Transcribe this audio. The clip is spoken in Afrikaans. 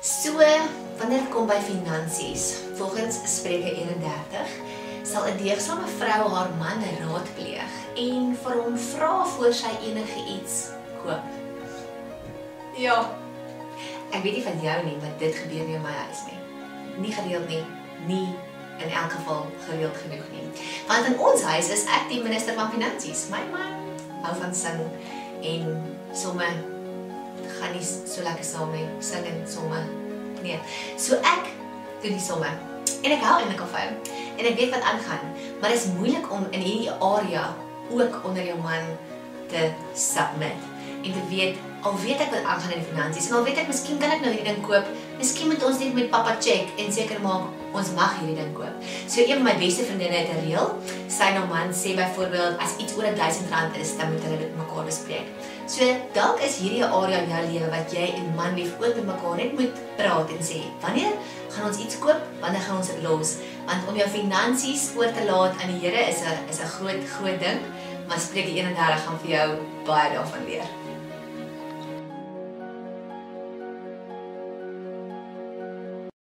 So, wanneer dit kom by finansies, volgens Spreuke 31, sal 'n deegsame vrou haar man raadpleeg en vir hom vra voor sy enige iets koop. Ja. Ek weet nie van jou nie, maar dit gebeur nie in my huis nie. Nie gereeld nie, nie in elk geval gereeld genoeg nie. Want in ons huis is ek die minister van finansies. My man hou van sing en somme gaan nie so lekker saam nie. Sing en somme. Nee. So ek doen die somme. En ek hou eintlik van hom. En ek weet wat aangaan, maar dit is moeilik om in hierdie area ook onder jou man te submit en te weet al weet ek wat aangaan in die finansies en al weet ek miskien kan ek nou hierdie ding koop, miskien moet ons net met pappa check en seker maak ons mag hierdie ding koop. So een van my beste vriendinne het 'n reël. Sy nou man sê byvoorbeeld as iets oor 1000 rand is, dan moet hulle dit mekaar bespreek. So dalk is hierdie 'n area in jou lewe wat jy en man lief ook met mekaar net moet praat en sê, wanneer gaan ons iets koop? Wanneer gaan ons dit los? Want om jou finansies oor te laat aan die Here is 'n is 'n groot groot ding, maar Spreuke 31 gaan vir jou baie daarvan leer.